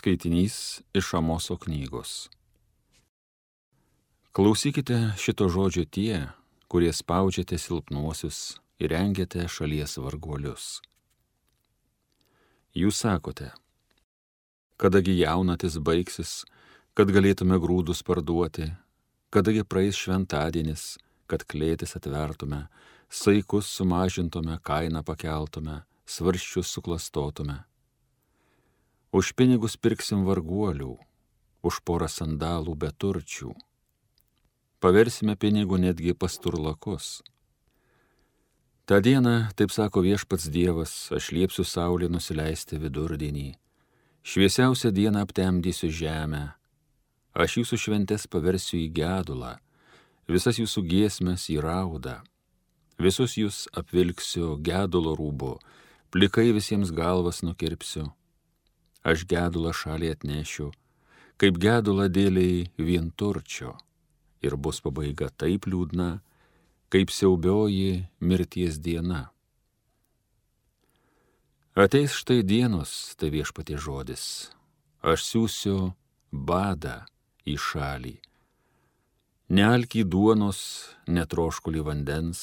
Skaitinys iš Amoso knygos. Klausykite šito žodžio tie, kurie spaudžiate silpnuosius ir rengiate šalies varguolius. Jūs sakote, kadagi jaunatis baigsis, kad galėtume grūdus parduoti, kadagi praeis šventadienis, kad klėtis atvertume, saikus sumažintume, kainą pakeltume, svarščius suklastotume Už pinigus pirksim varguolių, už porą sandalų beturčių. Paversime pinigų netgi pasturlakus. Ta diena, taip sako viešpats Dievas, aš liepsiu saulė nusileisti vidurdienį. Šviesiausią dieną aptemdysiu žemę. Aš jūsų šventės paversiu į gedulą, visas jūsų giesmės į raudą. Visus jūs apvilksiu gedulo rūbu, plikai visiems galvas nukirpsiu aš gedulą šalį atnešiu, kaip gedulą dėliai vienturčio, ir bus pabaiga taip liūdna, kaip siaubioji mirties diena. Ateis štai dienos, tai viešpatie žodis, aš siūsiu badą į šalį. Nealkį duonos, netroškulį vandens,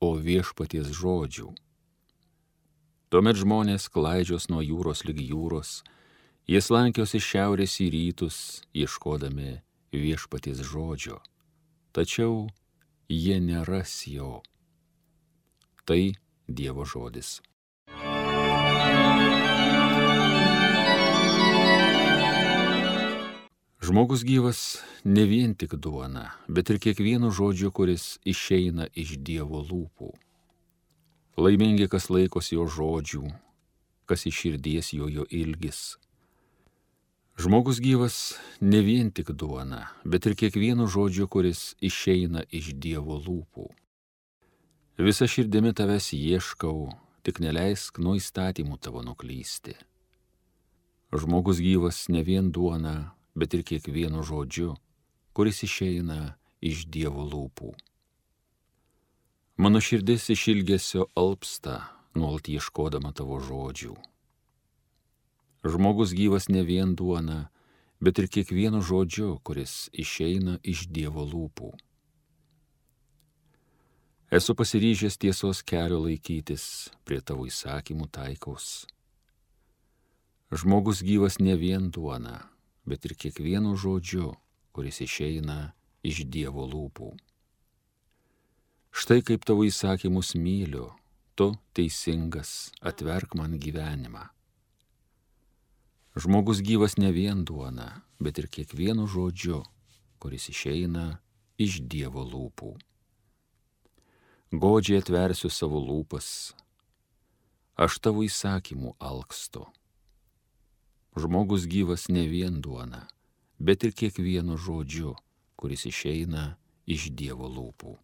o viešpaties žodžių Tuomet žmonės klaidžios nuo jūros lyg jūros, jie slankios iš šiaurės į rytus, ieškodami viešpaties žodžio. Tačiau jie neras jo. Tai Dievo žodis. Žmogus gyvas ne vien tik duona, bet ir kiekvienu žodžiu, kuris išeina iš Dievo lūpų. Laimingi, kas laikosi jo žodžių, kas iš širdies jo jo ilgis. Žmogus gyvas ne vien tik duona, bet ir kiekvienu žodžiu, kuris išeina iš Dievo lūpų. Visa širdimi tavęs ieškau, tik neleisk nuo įstatymų tavo nuklysti. Žmogus gyvas ne vien duona, bet ir kiekvienu žodžiu, kuris išeina iš Dievo lūpų. Mano širdis iš ilgesio alpsta, nuolat ieškodama tavo žodžių. Žmogus gyvas ne vien duona, bet ir kiekvienu žodžiu, kuris išeina iš Dievo lūpų. Esu pasiryžęs tiesos kelio laikytis, prie tavo įsakymų taikaus. Žmogus gyvas ne vien duona, bet ir kiekvienu žodžiu, kuris išeina iš Dievo lūpų. Štai kaip tavo įsakymus myliu, tu teisingas, atverk man gyvenimą. Žmogus gyvas ne vien duona, bet ir kiekvienu žodžiu, kuris išeina iš Dievo lūpų. Godžiai atversiu savo lūpas, aš tavo įsakymų alkstu. Žmogus gyvas ne vien duona, bet ir kiekvienu žodžiu, kuris išeina iš Dievo lūpų.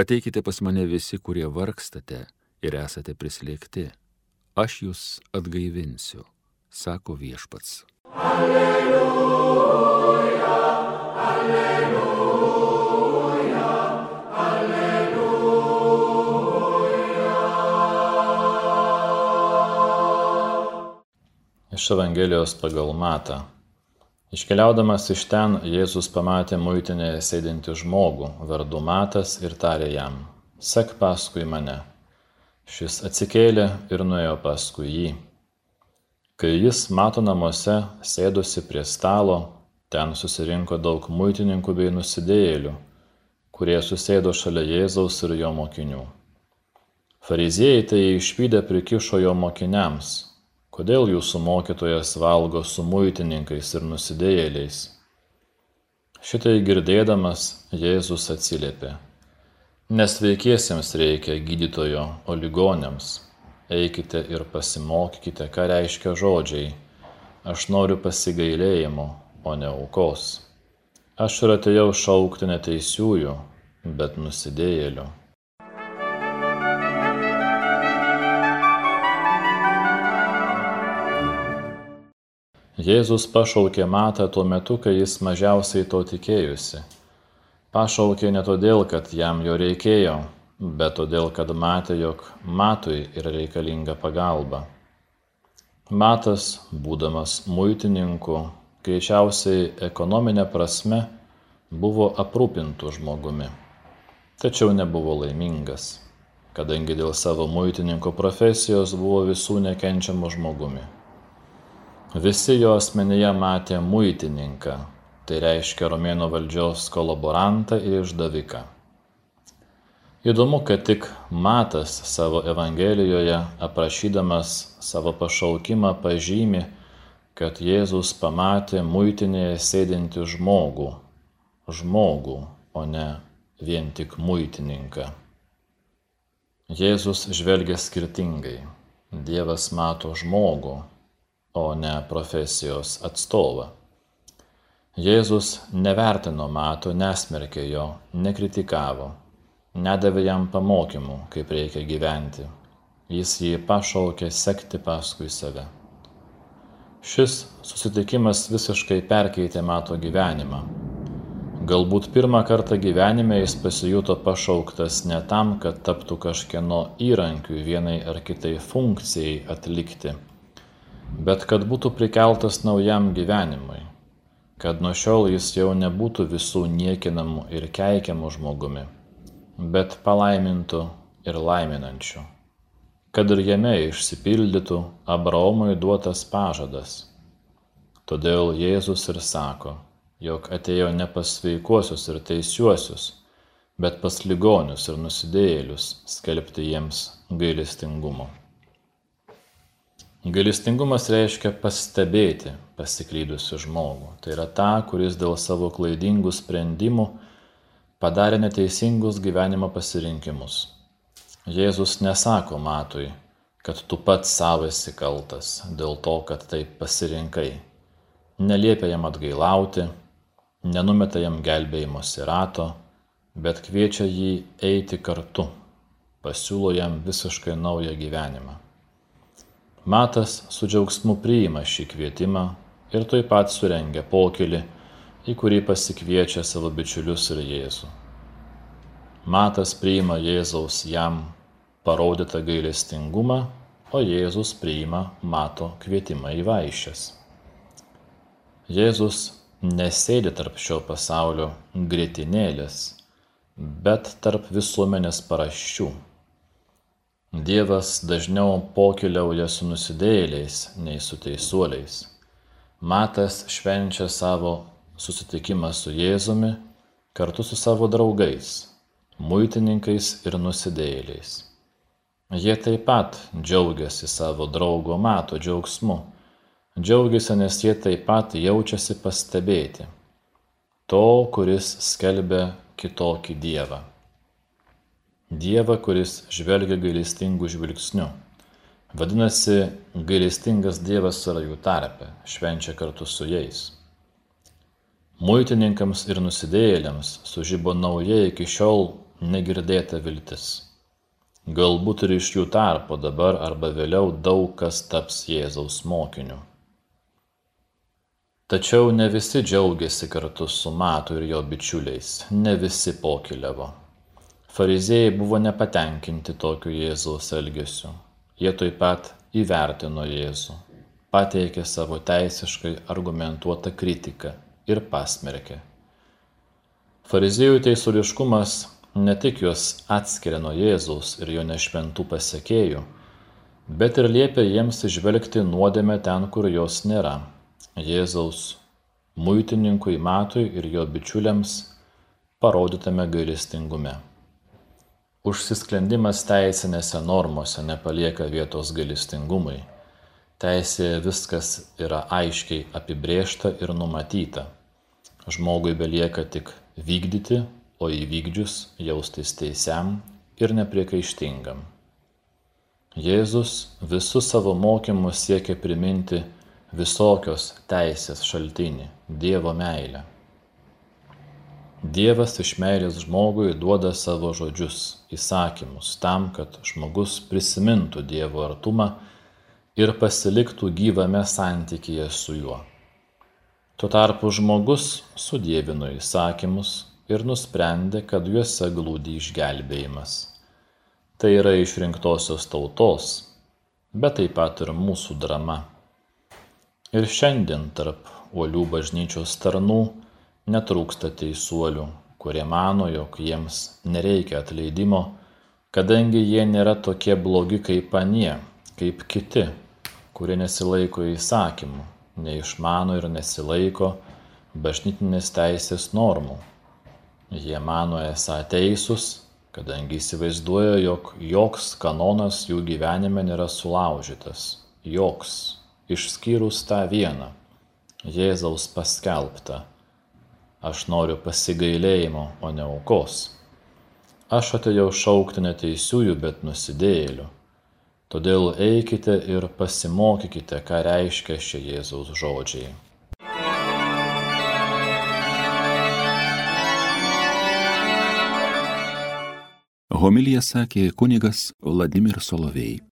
Ateikite pas mane visi, kurie vargstate ir esate prislėgti. Aš jūs atgaivinsiu, sako viešpats. Alleluja, alleluja. Iš Evangelijos pagal Matą. Iškeliaudamas iš ten, Jėzus pamatė muitinėje sėdinti žmogų, vardu Matas ir tarė jam, sek paskui mane. Šis atsikėlė ir nuėjo paskui jį. Kai jis mato namuose, sėdusi prie stalo, ten susirinko daug muitininkų bei nusidėjėlių, kurie susėdo šalia Jėzaus ir jo mokinių. Fariziejai tai išvykę prikišo jo mokiniams Kodėl jūsų mokytojas valgo su muitininkais ir nusidėjėliais? Šitai girdėdamas Jėzus atsiliepė. Nesveikiesiems reikia gydytojo, o ligonėms. Eikite ir pasimokykite, ką reiškia žodžiai. Aš noriu pasigailėjimo, o ne aukos. Aš ir atėjau šaukti neteisiųjų, bet nusidėjėlių. Jėzus pašaukė Matą tuo metu, kai jis mažiausiai to tikėjusi. Pašaukė ne todėl, kad jam jo reikėjo, bet todėl, kad matė, jog Matui yra reikalinga pagalba. Matas, būdamas muitininku, greičiausiai ekonominė prasme, buvo aprūpintų žmogumi, tačiau nebuvo laimingas, kadangi dėl savo muitininko profesijos buvo visų nekenčiamų žmogumi. Visi jo asmenyje matė muitininką, tai reiškia romėnų valdžios kolaborantą ir išdaviką. Įdomu, kad tik Matas savo Evangelijoje aprašydamas savo pašaukimą pažymi, kad Jėzus pamatė muitinėje sėdinti žmogų, žmogų, o ne vien tik muitininką. Jėzus žvelgia skirtingai. Dievas mato žmogų, o ne profesijos atstovą. Jėzus nevertino mato, nesmerkė jo, nekritikavo, nedavė jam pamokymų, kaip reikia gyventi. Jis jį pašaukė sekti paskui save. Šis susitikimas visiškai perkeitė mato gyvenimą. Galbūt pirmą kartą gyvenime jis pasijuto pašauktas ne tam, kad taptų kažkieno įrankiu vienai ar kitai funkcijai atlikti bet kad būtų prikeltas naujam gyvenimui, kad nuo šiol jis jau nebūtų visų niekinamų ir keikiamų žmogumi, bet palaimintų ir laiminančių, kad ir jame išsipildytų Abraomui duotas pažadas. Todėl Jėzus ir sako, jog atėjo ne pas sveikuosius ir teisiuosius, bet pas ligonius ir nusidėjėlius skelbti jiems gailestingumo. Gailestingumas reiškia pastebėti pasiklydusių žmogų. Tai yra tą, kuris dėl savo klaidingų sprendimų padarė neteisingus gyvenimo pasirinkimus. Jėzus nesako matui, kad tu pats savo esi kaltas dėl to, kad taip pasirinkai. Neliepia jam atgailauti, nenumeta jam gelbėjimosi rato, bet kviečia jį eiti kartu, pasiūlo jam visiškai naują gyvenimą. Matas su džiaugsmu priima šį kvietimą ir tuoj pat surengia pokylį, į kurį pasikviečia savo bičiulius ir Jėzų. Matas priima Jėzaus jam parodytą gailestingumą, o Jėzus priima Mato kvietimą į vaišes. Jėzus nesėdi tarp šio pasaulio grėtinėlės, bet tarp visuomenės paraščių Dievas dažniau pokyliauja su nusidėjėliais nei su teisuoliais. Matas švenčia savo susitikimą su Jėzumi kartu su savo draugais, muitininkais ir nusidėjėliais. Jie taip pat džiaugiasi savo draugo mato džiaugsmu. Džiaugiasi, nes jie taip pat jaučiasi pastebėti to, kuris skelbia kitokį Dievą. Dievą, kuris žvelgia gailestingų žvilgsnių. Vadinasi, gailestingas Dievas yra jų tarpe, švenčia kartu su jais. Muitininkams ir nusidėjėliams sužybo nauja iki šiol negirdėta viltis. Galbūt ir iš jų tarpo dabar arba vėliau daug kas taps Jėzaus mokiniu. Tačiau ne visi džiaugiasi kartu su Matu ir jo bičiuliais, ne visi pokiliavo. Fariziejai buvo nepatenkinti tokiu Jėzaus elgesiu. Jie taip pat įvertino Jėzų, pateikė savo teisiškai argumentuotą kritiką ir pasmerkė. Fariziejų teisuliškumas ne tik juos atskiria nuo Jėzaus ir jo nešventų pasiekėjų, bet ir liepia jiems išvelgti nuodėmę ten, kur jos nėra. Jėzaus muitininkui Matui ir jo bičiuliams parodytame gailestingume. Užsisklendimas teisinėse normose nepalieka vietos gailestingumui. Teisėje viskas yra aiškiai apibriešta ir numatyta. Žmogui belieka tik vykdyti, o įvykdžius jaustis teisiam ir nepriekaištingam. Jėzus visų savo mokymų siekia priminti visokios teisės šaltinį - Dievo meilę. Dievas iš meilės žmogui duoda savo žodžius, įsakymus tam, kad žmogus prisimintų Dievo artumą ir pasiliktų gyvame santykyje su juo. Tuo tarpu žmogus sudėvino įsakymus ir nusprendė, kad juose glūdi išgelbėjimas. Tai yra išrinktosios tautos, bet taip pat ir mūsų drama. Ir šiandien tarp uolių bažnyčios tarnų netrūksta teisuolių, kurie mano, jog jiems nereikia atleidimo, kadangi jie nėra tokie blogi kaip anie, kaip kiti, kurie nesilaiko įsakymų neišmano ir nesilaiko bažnytinės teisės normų. Jie mano esą teisūs, kadangi įsivaizduoja, jog joks kanonas jų gyvenime nėra sulaužytas. Joks, išskyrus tą vieną - Jėzaus paskelbtą. Aš noriu pasigailėjimo, o ne aukos. Aš atėjau šaukti neteisiųjų, bet nusidėjėlių Todėl eikite ir pasimokykite, ką reiškia šie Jėzaus žodžiai. Homilija sakė kunigas Vladimir Solovėjai.